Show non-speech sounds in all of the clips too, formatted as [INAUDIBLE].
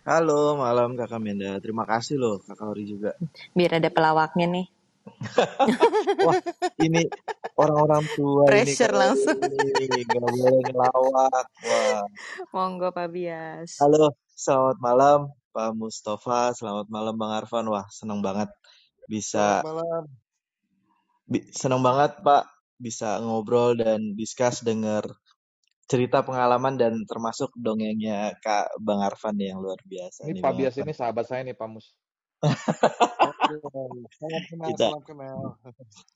Halo, malam Kakak Menda. Terima kasih loh Kakak Ori juga. Biar ada pelawaknya nih. [LAUGHS] Wah, ini orang-orang tua ini Pressure kalau langsung. ini nggak boleh ngelawak. Wah. Monggo Pak Bias. Halo, selamat malam Pak Mustafa. Selamat malam Bang Arfan. Wah, senang banget bisa Selamat malam. bi- senang banget Pak bisa ngobrol dan discuss dengar cerita pengalaman dan termasuk dongengnya Kak Bang Arfan nih yang luar biasa Ini nih Pak Bias ini sahabat saya nih Pak Mus. Kita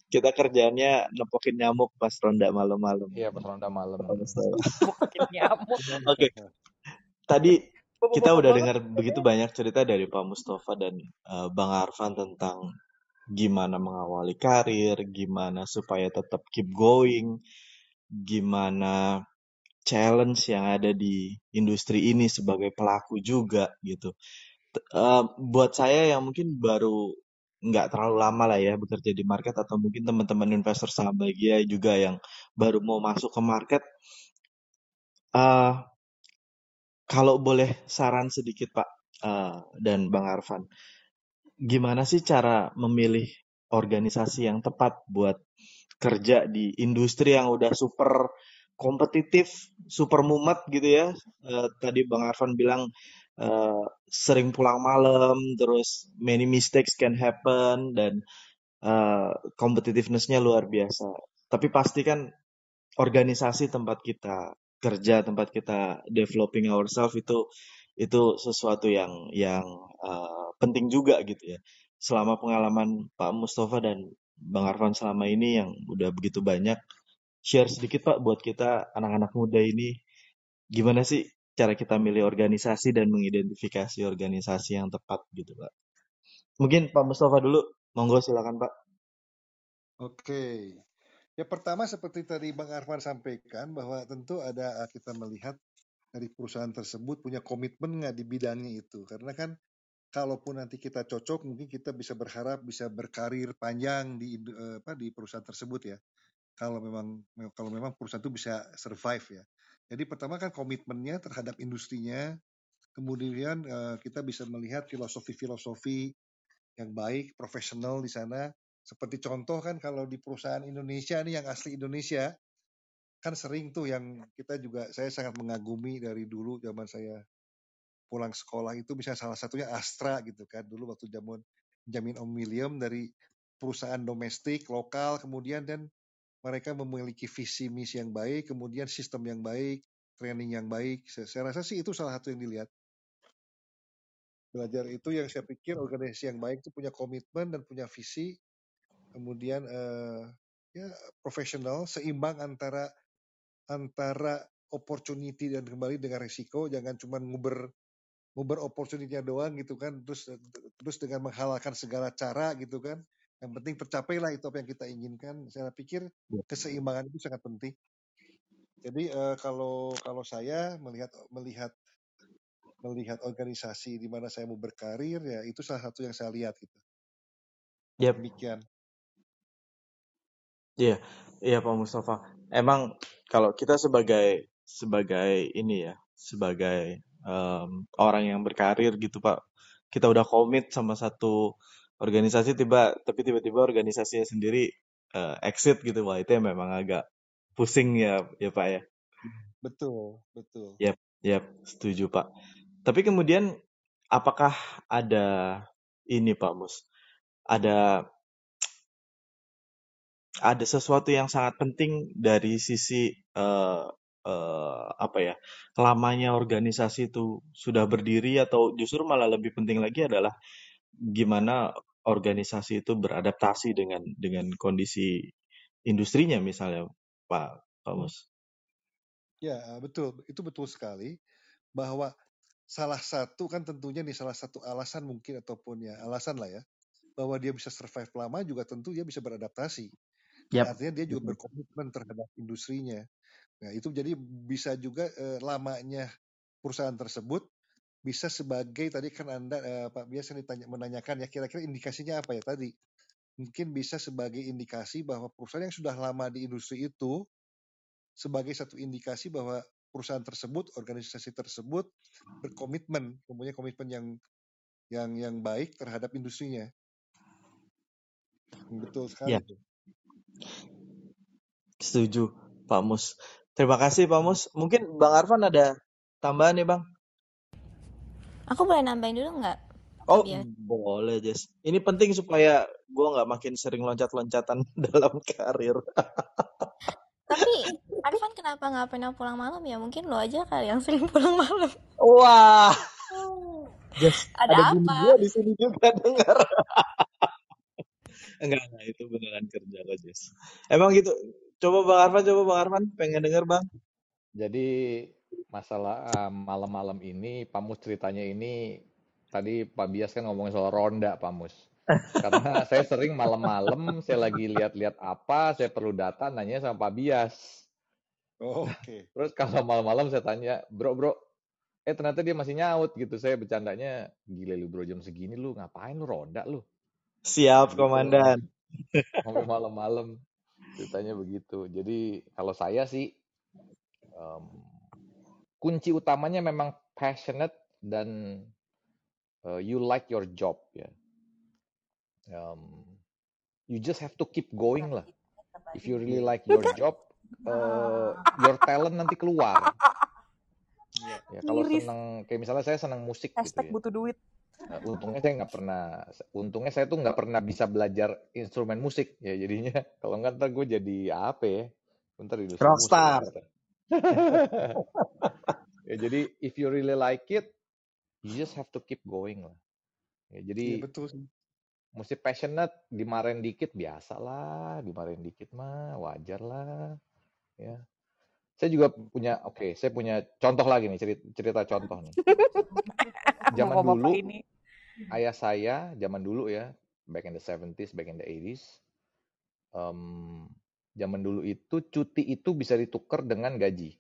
kita kerjanya nepokin nyamuk pas ronda malam-malam. Iya pas ronda malam. Pak Mustafa. Makin nyamuk. [LAUGHS] Oke, tadi kita udah dengar begitu banyak cerita dari Pak Mustafa dan eh, Bang Arfan tentang gimana mengawali karir, gimana supaya tetap keep going, gimana challenge yang ada di industri ini sebagai pelaku juga gitu. T- eh, buat saya yang mungkin baru nggak terlalu lama lah ya bekerja di market atau mungkin teman-teman investor saham bahagia juga yang baru mau masuk ke market, eh kalau boleh saran sedikit Pak eh, dan Bang Arfan, gimana sih cara memilih organisasi yang tepat buat kerja di industri yang udah super kompetitif, super mumet gitu ya. Eh, tadi Bang Arfan bilang eh, sering pulang malam, terus many mistakes can happen dan eh, competitiveness-nya luar biasa. Tapi pasti kan organisasi tempat kita kerja, tempat kita developing ourselves itu itu sesuatu yang yang uh, penting juga gitu ya. Selama pengalaman Pak Mustafa dan Bang Arfan selama ini yang udah begitu banyak, share sedikit Pak buat kita anak-anak muda ini gimana sih cara kita milih organisasi dan mengidentifikasi organisasi yang tepat gitu Pak. Mungkin Pak Mustafa dulu, monggo silakan Pak. Oke. Ya pertama seperti tadi Bang Arfan sampaikan bahwa tentu ada eh, kita melihat dari perusahaan tersebut punya komitmen nggak di bidangnya itu. Karena kan kalaupun nanti kita cocok mungkin kita bisa berharap bisa berkarir panjang di eh, apa di perusahaan tersebut ya. Kalau memang kalau memang perusahaan itu bisa survive ya. Jadi pertama kan komitmennya terhadap industrinya, kemudian eh, kita bisa melihat filosofi-filosofi yang baik, profesional di sana. Seperti contoh kan kalau di perusahaan Indonesia nih yang asli Indonesia, kan sering tuh yang kita juga saya sangat mengagumi dari dulu zaman saya pulang sekolah itu misalnya salah satunya Astra gitu kan dulu waktu zaman Jamin Om William dari perusahaan domestik lokal kemudian dan mereka memiliki visi misi yang baik kemudian sistem yang baik training yang baik. Saya, saya rasa sih itu salah satu yang dilihat. Belajar itu yang saya pikir organisasi yang baik itu punya komitmen dan punya visi kemudian eh, ya profesional seimbang antara antara opportunity dan kembali dengan risiko. Jangan cuma nguber nguber opportunity-nya doang gitu kan terus terus dengan menghalalkan segala cara gitu kan yang penting tercapailah itu apa yang kita inginkan. Saya pikir keseimbangan itu sangat penting. Jadi eh, kalau kalau saya melihat melihat melihat organisasi di mana saya mau berkarir ya itu salah satu yang saya lihat gitu Yap, demikian. Iya, iya Pak Mustafa. Emang kalau kita sebagai sebagai ini ya, sebagai em, orang yang berkarir gitu Pak, kita udah komit sama satu organisasi tiba tapi tiba-tiba organisasinya sendiri eh, exit gitu, wah itu memang agak pusing ya ya Pak ya. betul betul Yap, yap, setuju Pak. Tapi kemudian apakah ada ini Pak Mus? Ada ada sesuatu yang sangat penting dari sisi eh, eh, apa ya lamanya organisasi itu sudah berdiri atau justru malah lebih penting lagi adalah gimana organisasi itu beradaptasi dengan dengan kondisi industrinya misalnya Pak Mus. ya betul itu betul sekali bahwa salah satu kan tentunya nih salah satu alasan mungkin ataupun ya alasan lah ya bahwa dia bisa survive lama juga tentu dia bisa beradaptasi dan Yap. artinya dia juga berkomitmen terhadap industrinya nah itu jadi bisa juga eh, lamanya perusahaan tersebut bisa sebagai tadi kan anda eh, Pak biasa ditanya menanyakan ya kira-kira indikasinya apa ya tadi mungkin bisa sebagai indikasi bahwa perusahaan yang sudah lama di industri itu sebagai satu indikasi bahwa perusahaan tersebut, organisasi tersebut berkomitmen, mempunyai komitmen yang yang yang baik terhadap industrinya. Betul sekali Ya, setuju Pak Mus. Terima kasih Pak Mus. Mungkin Bang Arfan ada tambahan ya Bang? Aku boleh nambahin dulu nggak? Oh, Biar boleh Jess. Ini penting supaya gue nggak makin sering loncat-loncatan [LAUGHS] dalam karir. Tapi Arfan kenapa nggak pernah pulang malam ya? Mungkin lo aja kali yang sering [LAUGHS] pulang malam. Wah, Jess, Ada ada apa? gue di sini juga [LAUGHS] dengar. enggak, enggak, itu beneran kerja kok Jess. Emang gitu. Coba Bang Arfan, coba Bang Arfan, pengen denger Bang. Jadi masalah uh, malam-malam ini, Pak Mus ceritanya ini tadi Pak Bias kan ngomongin soal ronda, Pak Mus. Karena [LAUGHS] saya sering malam-malam, saya lagi lihat-lihat apa, saya perlu data, nanya sama Pak Bias. Oh, Oke. [LAUGHS] Terus kalau malam-malam saya tanya, bro, bro, eh ternyata dia masih nyaut gitu. Saya bercandanya, gila lu bro jam segini lu ngapain lu ronda lu? Siap, Gitu. Komandan. Sampai malam-malam ceritanya begitu. Jadi kalau saya sih em, kunci utamanya memang passionate dan uh, you like your job ya. Um, you just have to keep going lah. If you really like your job, uh, [LAUGHS] your talent nanti keluar. Iya. Ya kalau senang kayak misalnya saya senang musik gitu ya. butuh duit. Nah, untungnya saya nggak pernah, untungnya saya tuh nggak pernah bisa belajar instrumen musik ya jadinya kalau nggak ntar gue jadi apa ya, ntar industri musik Rockstar. [LAUGHS] ya jadi if you really like it, you just have to keep going lah. Ya, jadi betul sih. mesti passionate, dimarahin dikit biasa lah, dimarahin dikit mah wajar lah. Ya, saya juga punya, oke, saya punya contoh lagi nih cerita, cerita contoh nih. [LAUGHS] Zaman dulu ini. ayah saya zaman dulu ya, back in the 70s, back in the 80s, em, zaman dulu itu cuti itu bisa ditukar dengan gaji.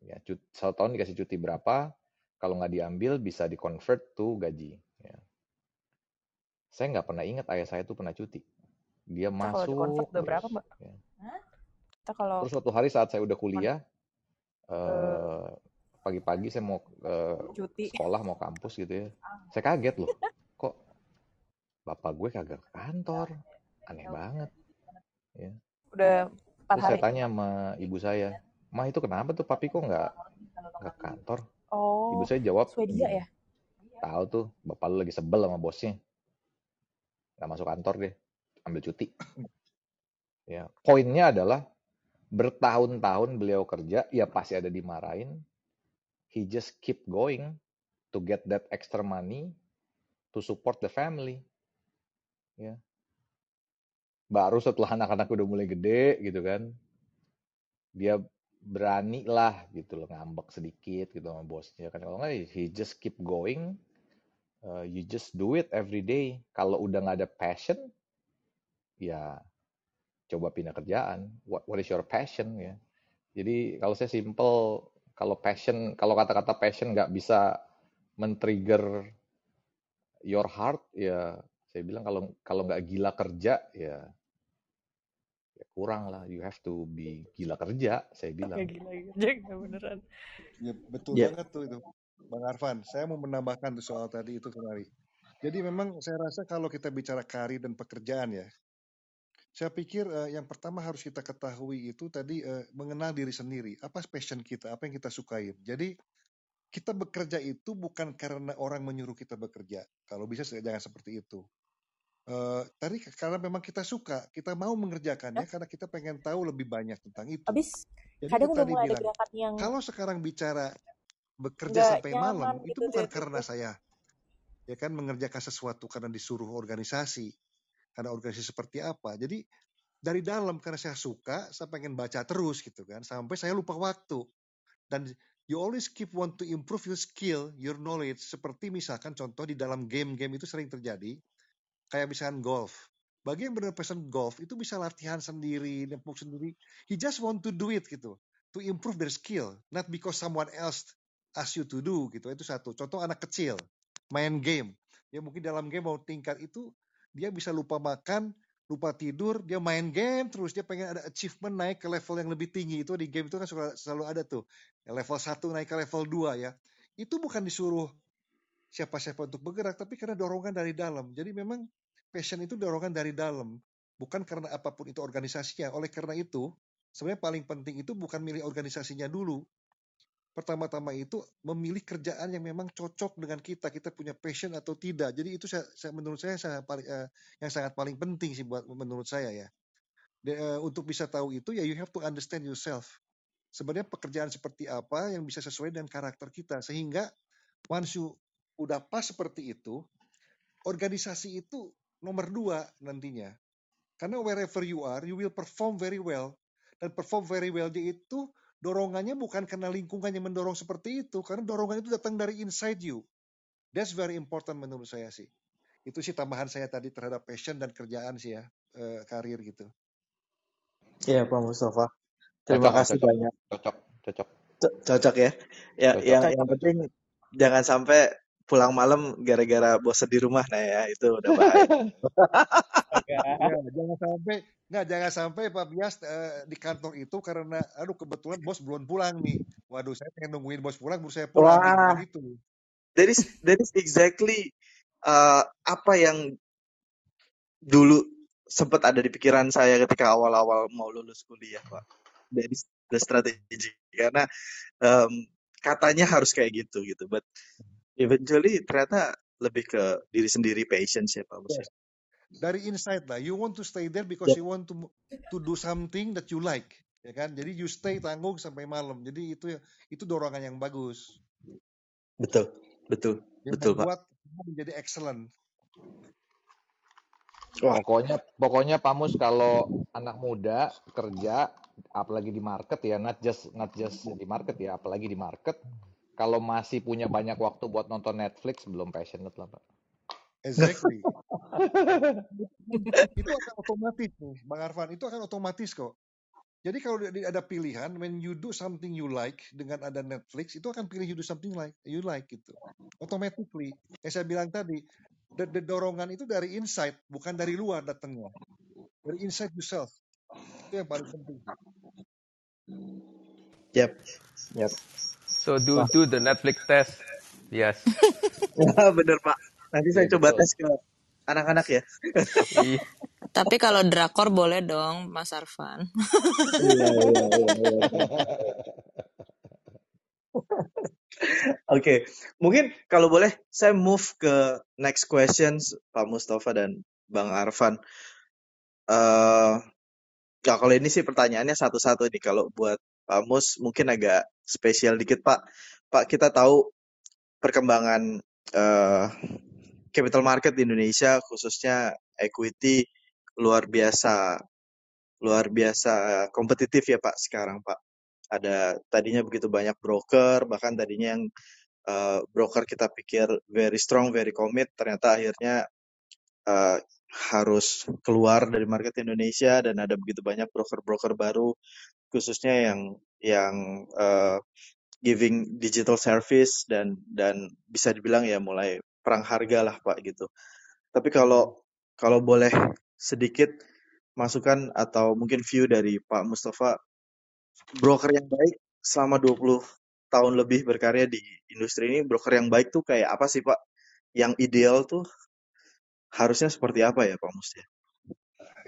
Ya, cut- satu tahun dikasih cuti berapa, kalau nggak diambil bisa di-convert to gaji. Ya. Saya nggak pernah ingat ayah saya itu pernah cuti. Dia Kita kalau masuk di-convert udah berapa. Mbak? ya. Kita kalau Terus suatu hari saat saya udah kuliah, eh, eh, pagi-pagi saya mau eh, cuti. sekolah, mau kampus gitu ya. Saya kaget loh, kok bapak gue kagak ke kantor? Aneh banget. Ya. Udah Terus saya tanya sama ibu saya, mah itu kenapa tuh papi kok nggak nggak ke kantor? Ibu Oh, saya jawab Swedia gini, ya? tahu tuh bapak lu lagi sebel sama bosnya, nggak masuk kantor deh, ambil cuti. Ya, poinnya adalah bertahun-tahun beliau kerja, ya pasti ada dimarahin. He just keep going to get that extra money to support the family. Ya, baru setelah anak-anak udah mulai gede gitu kan, dia berani lah gitu loh ngambek sedikit gitu sama bosnya kan. Kalau nggak he just keep going. Uh, you just do it every day. Kalau udah nggak ada passion ya coba pindah kerjaan. What what is your passion ya? Jadi kalau saya simple kalau passion kalau kata-kata passion nggak bisa men-trigger your heart ya saya bilang kalau kalau nggak gila kerja ya ya kurang lah you have to be gila kerja saya bilang gila kerja [LAUGHS] beneran. Ya, betul Ya, banget tuh itu. Bang Arfan, saya mau menambahkan tuh soal tadi itu kemari. Jadi memang saya rasa kalau kita bicara karir dan pekerjaan ya, saya pikir eh, yang pertama harus kita ketahui itu tadi eh, mengenal diri sendiri. Apa passion kita, apa yang kita sukai. Jadi kita bekerja itu bukan karena orang menyuruh kita bekerja. Kalau bisa jangan seperti itu. Eh, tadi karena memang kita suka, kita mau mengerjakannya karena kita pengen tahu lebih banyak tentang itu. Abis Jadi kadang udah tadi mulai ada bilang, gerakan yang kalau sekarang bicara bekerja nggak sampai nyaman malam itu gitu bukan deh. karena saya ya kan mengerjakan sesuatu karena disuruh organisasi karena organisasi seperti apa jadi dari dalam karena saya suka saya pengen baca terus gitu kan sampai saya lupa waktu dan you always keep want to improve your skill your knowledge seperti misalkan contoh di dalam game-game itu sering terjadi kayak misalkan golf. Bagi yang benar passion golf itu bisa latihan sendiri nempuk sendiri. He just want to do it gitu. To improve their skill not because someone else ask you to do gitu. Itu satu. Contoh anak kecil main game. Ya mungkin dalam game mau tingkat itu dia bisa lupa makan lupa tidur dia main game terus. Dia pengen ada achievement naik ke level yang lebih tinggi. Itu di game itu kan selalu ada tuh. Level 1 naik ke level 2 ya. Itu bukan disuruh siapa-siapa untuk bergerak, tapi karena dorongan dari dalam. Jadi memang passion itu dorongan dari dalam, bukan karena apa pun itu organisasinya. Oleh karena itu, sebenarnya paling penting itu bukan milih organisasinya dulu. Pertama-tama itu memilih kerjaan yang memang cocok dengan kita, kita punya passion atau tidak. Jadi itu saya, saya menurut saya sangat eh, yang sangat paling penting sih buat menurut saya ya. De, eh, untuk bisa tahu itu ya you have to understand yourself. Sebenarnya pekerjaan seperti apa yang bisa sesuai dengan karakter kita sehingga once you udah pas seperti itu, organisasi itu nomor dua nantinya. Karena wherever you are, you will perform very well. Dan perform very well itu dorongannya bukan karena lingkungan yang mendorong seperti itu, karena dorongan itu datang dari inside you. That's very important menurut saya sih. Itu sih tambahan saya tadi terhadap passion dan kerjaan sih ya, eh, karir gitu. Iya Pak Mustafa. Terima Cocok, kasih cocok, banyak. cocok, cocok, Co- Cocok ya. Ya, cocok. yang yang penting jangan sampai pulang malam gara-gara bosan di rumah nah ya itu udah bahaya. [LAUGHS] Astaga. Ya, jangan sampai nggak jangan sampai Pak Bias eh, di kantor itu karena aduh kebetulan bos belum pulang nih. Waduh, saya pengen nungguin bos pulang baru saya pulang Wah, itu. that is that is exactly uh, apa yang dulu sempat ada di pikiran saya ketika awal-awal mau lulus kuliah, Pak. That is the strategy karena um, katanya harus kayak gitu gitu, but eventually ternyata lebih ke diri sendiri patience ya Pak Mus. Yes. Dari inside lah, you want to stay there because Ya, you want to to do something that you like, ya kan? Jadi you stay tanggung sampai malam. Jadi itu itu dorongan yang bagus betul, betul, yang betul Pak. kamu menjadi excellent. Wah, Pokoknya, pokoknya Pak Mus kalau anak muda kerja, apalagi di market ya, not just not just di market ya, apalagi di market, kalau masih punya banyak waktu buat nonton Netflix, belum passionate lah Pak. Exactly. [LAUGHS] itu akan otomatis nih, Bang Arfan. Itu akan otomatis kok. Jadi kalau ada pilihan, when you do something you like dengan ada Netflix, itu akan pilih you do something like you like gitu. Automatically. Yang saya bilang tadi, the, the dorongan itu dari inside, bukan dari luar datangnya. Dari inside yourself. Itu yang paling penting. yep, yep. So do Wah, do the Netflix test. Yes. [LAUGHS] bener Pak. Nanti saya Iya coba betul. tes ke anak-anak ya. [LAUGHS] Iya. Tapi kalau drakor boleh dong, Mas Arfan. Iya, iya. [LAUGHS] Oke, mungkin kalau boleh saya move ke next questions Pak Mustafa dan Bang Arfan. Eh, ya kalau ini sih pertanyaannya satu-satu nih. Kalau buat Pak Mus mungkin agak spesial dikit Pak. Pak kita tahu perkembangan eh, capital market di Indonesia khususnya equity luar biasa luar biasa kompetitif ya Pak sekarang Pak. Ada tadinya begitu banyak broker bahkan tadinya yang uh, broker kita pikir very strong, very commit, ternyata akhirnya uh, harus keluar dari market Indonesia dan ada begitu banyak broker-broker baru, khususnya yang yang uh, giving digital service dan dan bisa dibilang ya mulai perang harga lah Pak gitu. Tapi kalau kalau boleh sedikit masukan atau mungkin view dari Pak Mustafa, broker yang baik selama 20 tahun lebih berkarya di industri ini, broker yang baik tuh kayak apa sih Pak? Yang ideal tuh harusnya seperti apa ya Pak Mus?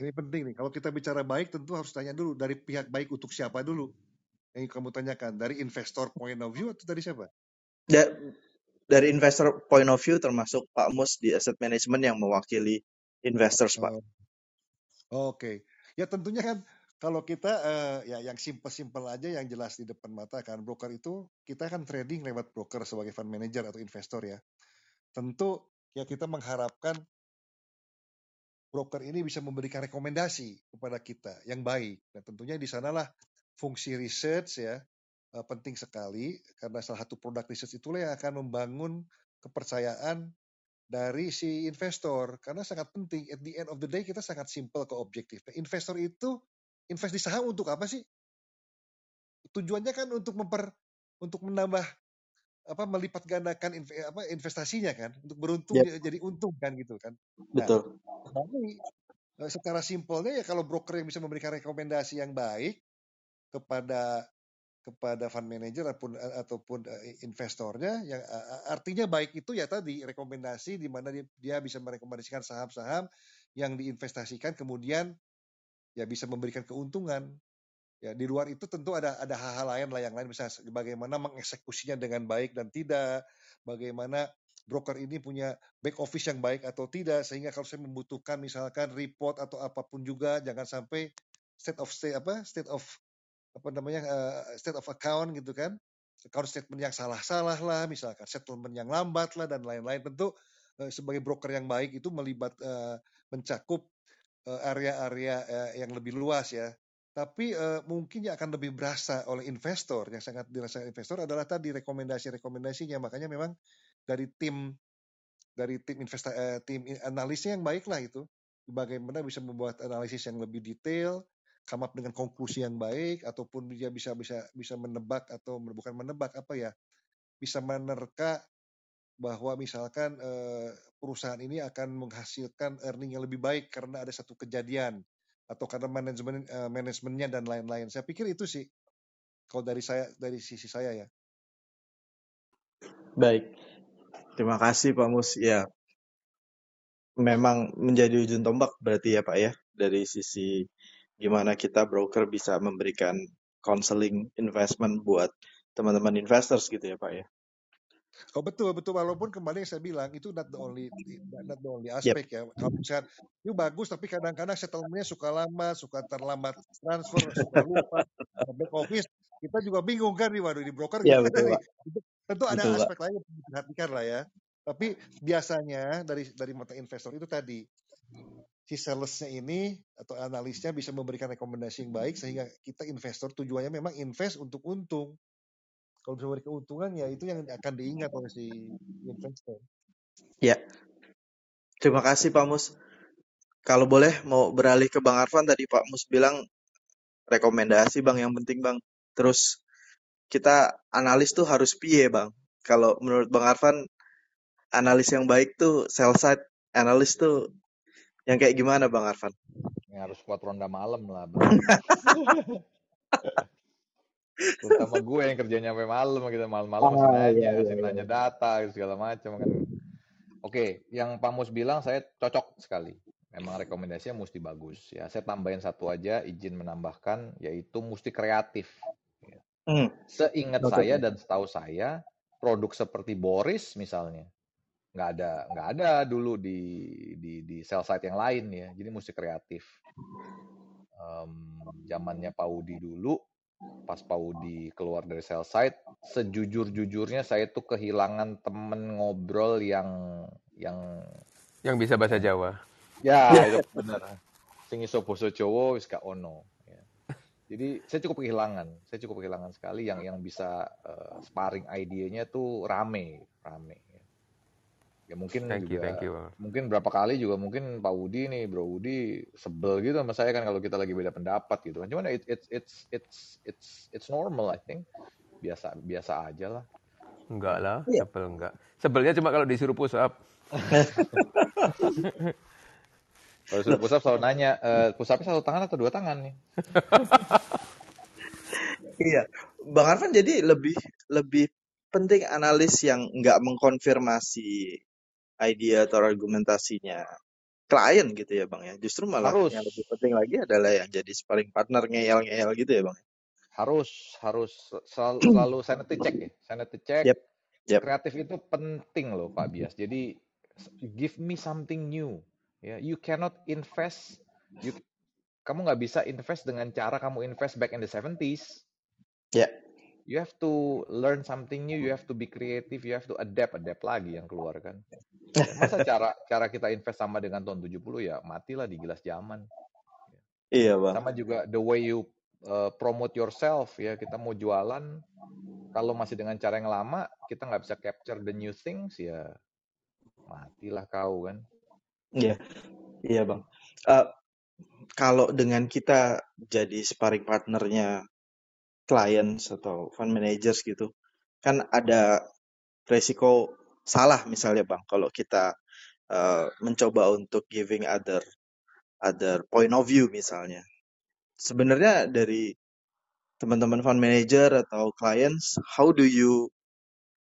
Ini penting nih. Kalau kita bicara baik, tentu harus tanya dulu dari pihak baik untuk siapa dulu. Yang kamu tanyakan dari investor point of view atau dari siapa? Da- dari investor point of view termasuk Pak Mus di asset management yang mewakili investors Pak. Oh, Oke, ya tentunya kan kalau kita eh, ya yang simple-simple aja yang jelas di depan mata kan broker itu kita kan trading lewat broker sebagai fund manager atau investor ya. Tentu ya kita mengharapkan broker ini bisa memberikan rekomendasi kepada kita yang baik. Dan tentunya di sanalah fungsi research ya eh, penting sekali karena salah satu produk research itulah yang akan membangun kepercayaan dari si investor karena sangat penting at the end of the day kita sangat simple ke objektif. Nah, investor itu invest di saham untuk apa sih? Tujuannya kan untuk memper untuk menambah apa melipat gandakan inve- apa investasinya kan untuk beruntung Yep. jadi untung kan gitu kan. Nah, Betul. tapi eh, secara simpelnya ya kalau broker yang bisa memberikan rekomendasi yang baik kepada kepada fund manager ataupun ataupun eh, investornya yang artinya baik itu ya tadi rekomendasi di mana dia, dia bisa merekomendasikan saham-saham yang diinvestasikan kemudian ya bisa memberikan keuntungan ya di luar itu tentu ada ada hal-hal lain lah yang lain. Misalnya bagaimana mengeksekusinya dengan baik dan tidak. Bagaimana broker ini punya back office yang baik atau tidak. Sehingga kalau saya membutuhkan misalkan report atau apa pun juga jangan sampai state of state apa state of apa namanya uh, state of account gitu kan. Account statement yang salah-salah lah misalkan settlement yang lambat lah dan lain-lain. Tentu uh, sebagai broker yang baik itu melibat uh, mencakup area-area uh, yang lebih luas ya tapi uh, mungkin yang akan lebih berasa oleh investor yang sangat dirasa investor adalah tadi rekomendasi-rekomendasinya. Makanya memang dari tim dari tim investa uh, tim analisnya yang baik lah itu. Bagaimana bisa membuat analisis yang lebih detail come dengan konklusi yang baik ataupun dia bisa bisa bisa menebak atau bukan menebak apa ya bisa menerka bahwa misalkan eh, perusahaan ini akan menghasilkan earning yang lebih baik karena ada satu kejadian atau karena manajemen eh, manajemennya dan lain-lain. Saya pikir itu sih kalau dari saya dari sisi saya ya. Baik. Terima kasih Pak Mus. Ya, memang menjadi ujung tombak berarti ya Pak ya dari sisi gimana kita broker bisa memberikan counseling investment buat teman-teman investors gitu ya Pak ya. Oh betul betul walaupun kembali yang saya bilang itu not the only not the only aspek yep. ya. Kalau misalnya itu bagus tapi kadang-kadang settlementnya suka lama, suka terlambat transfer, suka lupa, back office kita juga bingung kan nih waduh di broker ya, betul, nih. Tentu ada betul, aspek Pak. lain yang diperhatikan lah ya. Tapi biasanya dari dari mata investor itu tadi si salesnya ini atau analisnya bisa memberikan rekomendasi yang baik sehingga kita investor tujuannya memang invest untuk untung. Kalau bisa memberi keuntungan ya itu yang akan diingat oleh si investor. Ya. Terima kasih Pak Mus. Kalau boleh mau beralih ke Bang Arfan tadi Pak Mus bilang rekomendasi Bang yang penting Bang. Terus kita analis tuh harus piye Bang. Kalau menurut Bang Arfan analis yang baik tuh sell side analis tuh yang kayak gimana Bang Arfan? Yang harus kuat ronda malam lah. [LAUGHS] Terutama gue yang kerjanya sampai malam gitu malam-malam masih ah, nanya, iya, iya, masih iya. nanya data segala macam kan. Oke, yang Pak Mus bilang saya cocok sekali. Memang rekomendasinya mesti bagus ya. Saya tambahin satu aja izin menambahkan yaitu mesti kreatif. Hmm. Seingat okay. saya dan setahu saya produk seperti Boris misalnya nggak ada nggak ada dulu di di di sell site yang lain ya jadi mesti kreatif um, zamannya Paudi dulu pas Paudi keluar dari sell site sejujur-jujurnya saya tuh kehilangan temen ngobrol yang yang yang bisa bahasa Jawa. Ya [LAUGHS] itu benar. Sing iso basa Jawa wis gak ono ya. jadi saya cukup kehilangan saya cukup kehilangan sekali yang yang bisa uh, sparring idenya tuh rame rame ya mungkin thank juga, you, thank you. mungkin berapa kali juga mungkin Pak Udi nih Bro Udi sebel gitu sama saya kan kalau kita lagi beda pendapat gitu kan. Cuman it, it's it's it's it's it's normal I think. Biasa biasa aja lah. Enggak lah yeah. sebel enggak. Sebelnya cuma kalau disuruh push up. [LAUGHS] Kalau disuruh push up selalu nanya uh, push upnya satu tangan atau dua tangan nih? [LAUGHS] Iya. Bang Arfan jadi lebih lebih penting analis yang nggak mengkonfirmasi idea atau argumentasinya klien gitu ya bang ya. Justru malah harus. yang lebih penting lagi adalah yang jadi sparring partner ngeyel-ngeyel gitu ya bang harus harus. [CLEARS THROAT] Selalu, selalu sanity check ya. Sanity check. Yep. Yep. kreatif itu penting loh Pak Bias. Jadi give me something new. Ya you cannot invest you kamu nggak bisa invest dengan cara kamu invest back in the 70s ya. yeah you have to learn something new, you have to be creative, you have to adapt, adapt lagi yang keluar kan. [LAUGHS] Masa cara cara kita invest sama dengan tahun 70 ya matilah di gelas zaman. Iya, Bang. Sama juga the way you uh, promote yourself ya, kita mau jualan kalau masih dengan cara yang lama, kita nggak bisa capture the new things ya matilah kau kan. Iya. Iya, Bang. Uh, kalau dengan kita jadi sparring partnernya clients atau fund managers gitu kan ada resiko salah misalnya bang kalau kita uh, mencoba untuk giving other other point of view misalnya. Sebenarnya dari teman-teman fund manager atau clients, how do you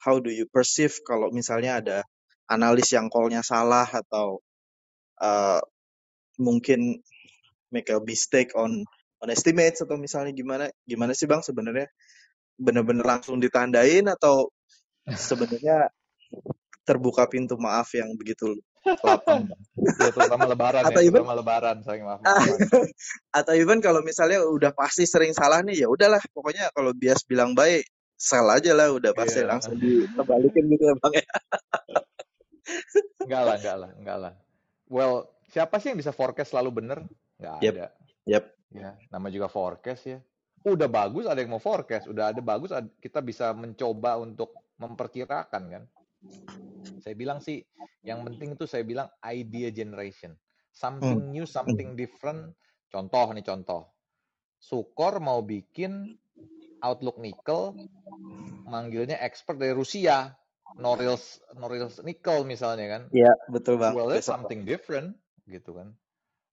how do you perceive kalau misalnya ada analis yang call-nya salah atau uh, mungkin make a mistake on on estimates atau misalnya gimana gimana sih bang sebenarnya benar-benar langsung ditandain atau sebenarnya terbuka pintu maaf yang begitu lapang? Ya terutama lebaran atau ya, even terutama lebaran saling maaf-maafan. [LAUGHS] atau even kalau misalnya udah pasti sering salah nih ya udahlah pokoknya kalau bias bilang baik sell aja lah udah pasti Iya. langsung dikembalikan gitu ya bang ya Enggak lah, enggak lah, enggak lah. Well, siapa sih yang bisa forecast selalu bener? Enggak yep ada. yep Ya, nama juga forecast ya. Udah bagus ada yang mau forecast, udah ada bagus kita bisa mencoba untuk memperkirakan kan. Saya bilang sih, yang penting itu saya bilang idea generation. hmm. Something new, something different. Contoh nih contoh. Sukor mau bikin Outlook Nickel, manggilnya expert dari Rusia. Norilsk, Norilsk Nickel misalnya kan. Iya, betul bang. Well, that's something different gitu kan.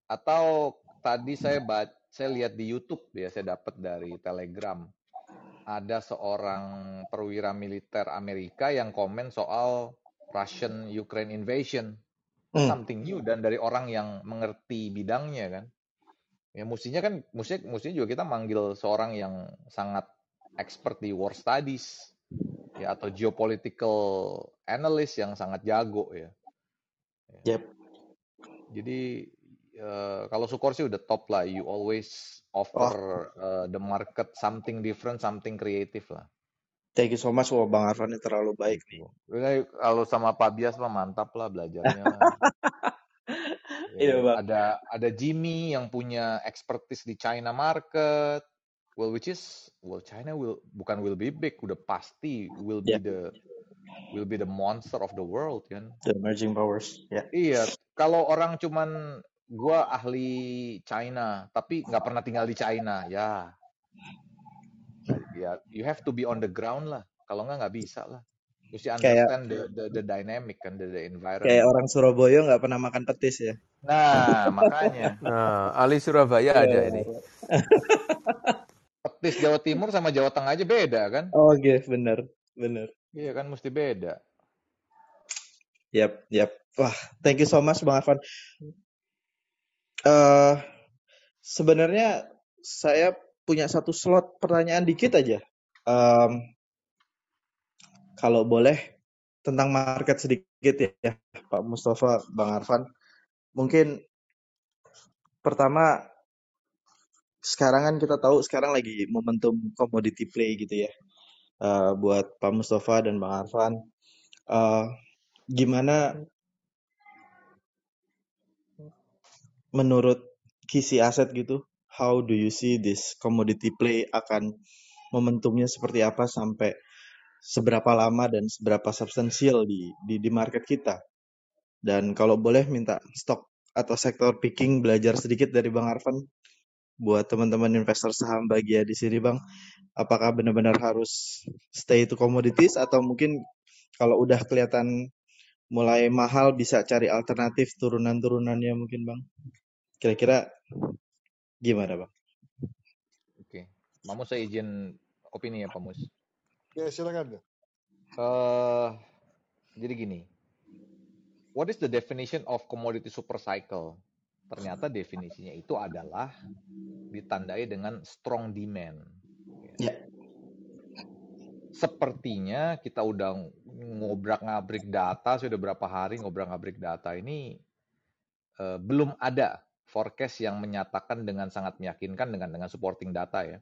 Atau tadi saya baca, saya lihat di YouTube ya, saya dapat dari Telegram. Ada seorang perwira militer Amerika yang komen soal Russian Ukraine invasion. Hmm. Something new dan dari orang yang mengerti bidangnya kan. Ya mestinya kan mestinya mestinya juga kita manggil seorang yang sangat expert di war studies ya atau geopolitical analyst yang sangat jago ya. Ya. Yep. Jadi eh, kalau Sukor sih udah top lah. You always offer Oh, eh, the market something different, something creative lah. thank you so much. Wah, Bang Arfan ini terlalu baik nih. Gitu. Kalau sama Pak Bias mah mantap lah belajarnya. [LAUGHS] Iya, Ya, Bang. ada ada Jimmy yang punya expertise di China market. Well, which is well China will bukan will be big, udah pasti will be Yeah, the will be the monster of the world kan. the emerging powers. Ya. Iya, kalau orang cuman gua ahli China tapi nggak pernah tinggal di China, ya, ya you have to be on the ground lah. Kalau nggak nggak bisa lah. Mesti Kayak understand the the, the dynamic kan, the, the kayak environment. orang Surabaya nggak pernah makan petis ya. Nah, makanya [LAUGHS] Nah, ahli Surabaya ada ini. [LAUGHS] petis Jawa Timur sama Jawa Tengah aja beda kan? Oke, bener, bener. Iya kan, mesti beda. Yap, yap. Wah, thank you so much Bang Arfan. Eh, sebenarnya saya punya satu slot pertanyaan dikit aja. Em, kalau boleh tentang market sedikit ya, Pak Mustafa, Bang Arfan. Mungkin pertama sekarang kan kita tahu sekarang lagi momentum commodity play gitu ya. Eh, buat Pak Mustafa dan Bang Arfan. Eh, gimana menurut kisi aset gitu? How do you see this commodity play akan momentumnya seperti apa sampai seberapa lama dan seberapa substansial di di, di market kita? Dan kalau boleh minta stok atau sektor picking belajar sedikit dari Bang Arfan buat teman-teman investor saham bahagia di sini Bang. Apakah benar-benar harus stay to commodities atau mungkin kalau udah kelihatan mulai mahal bisa cari alternatif turunan-turunannya mungkin Bang? Kira-kira gimana Bang? Oke. Mamus saya izin opini ya, Pak Mus. Ya silakan. Eh, jadi gini, what is the definition of commodity super cycle? Ternyata definisinya itu adalah ditandai dengan strong demand. Ya. Ya. Sepertinya kita udah ngobrak-ngabrik data, sudah berapa hari ngobrak-ngabrik data ini eh, belum ada forecast yang menyatakan dengan sangat meyakinkan dengan dengan supporting data ya.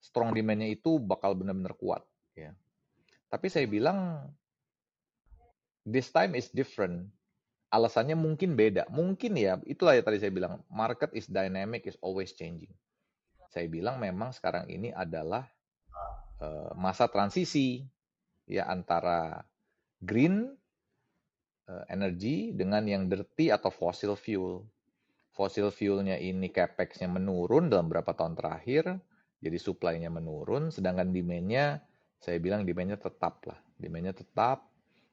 Strong demand-nya itu bakal benar-benar kuat ya. Tapi saya bilang this time is different. Alasannya mungkin beda. Mungkin ya, itulah ya tadi saya bilang, market is dynamic, is always changing. Saya bilang memang sekarang ini adalah masa transisi ya antara green eh, energy dengan yang dirty atau fossil fuel. Fossil fuelnya ini capex-nya menurun dalam beberapa tahun terakhir, jadi supply-nya menurun, sedangkan demand-nya saya bilang demand-nya tetap lah, demand-nya tetap.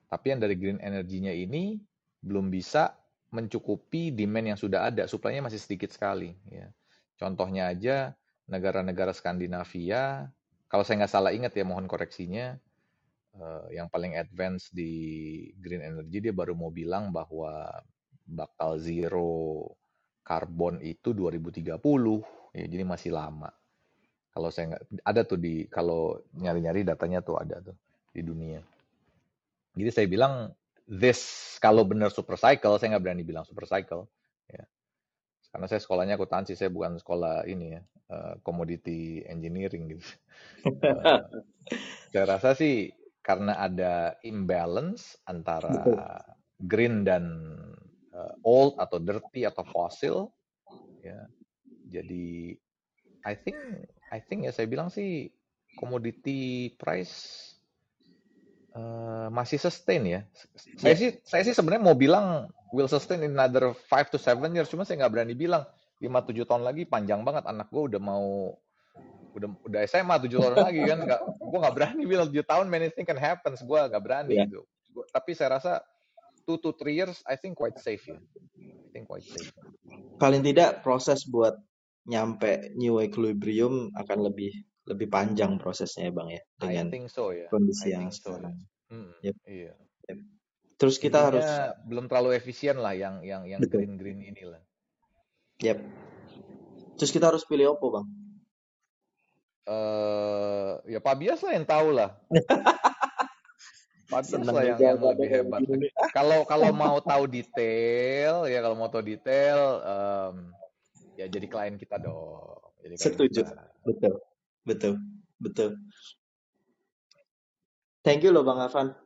Tapi yang dari green energy-nya ini belum bisa mencukupi demand yang sudah ada, supply-nya masih sedikit sekali. Ya. Contohnya aja negara-negara Skandinavia, kalau saya nggak salah ingat ya, mohon koreksinya, eh, yang paling advance di green energy dia baru mau bilang bahwa bakal zero karbon itu 2030 ya jadi masih lama. Kalau saya nggak ada tuh di kalau nyari-nyari datanya tuh ada tuh di dunia. Jadi saya bilang this kalau benar super cycle saya nggak berani bilang super cycle ya karena saya sekolahnya akuntansi saya bukan sekolah ini ya eh, commodity engineering gitu [LAUGHS] Eh, saya rasa sih karena ada imbalance antara Betul. green dan uh, old atau dirty atau fossil ya jadi I think I think ya saya bilang sih commodity price uh, masih sustain ya saya Ya. sih saya sih sebenarnya mau bilang will sustain in another 5 to 7 years. Cuma saya nggak berani bilang 5 7 tahun lagi panjang banget. Anak gue udah mau udah udah SMA 7 tahun lagi kan. Nggak gue nggak berani bilang 7 tahun many things can happen. Gue nggak berani Ya. gitu. Gua- tapi saya rasa 2 to 3 years I think quite safe ya. I think quite safe. Paling tidak proses buat nyampe new equilibrium akan lebih lebih panjang prosesnya ya bang ya I dengan think so ya. kondisi I yang think so sekarang. Mm, Yep. iya. Yep. Terus kita harus, intinya belum terlalu efisien lah yang yang yang betul. green green inilah Yep. Terus kita harus pilih Oppo bang. eh ya Pak Bias lah yang tahu lah Pak Bias lah yang yang lebih hebat kalau kalau mau tahu detail ya kalau mau tahu detail em, ya jadi klien kita dong jadi klien Setuju. kita Betul. Betul. Betul. Thank you loh Bang Afan.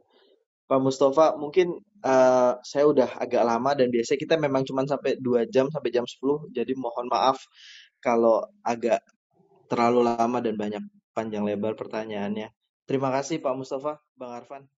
Pak Mustafa, mungkin eh, saya udah agak lama dan biasanya kita memang cuma sampai 2 jam sampai jam 10. Jadi mohon maaf kalau agak terlalu lama dan banyak panjang lebar pertanyaannya. Terima kasih Pak Mustafa, Bang Arfan.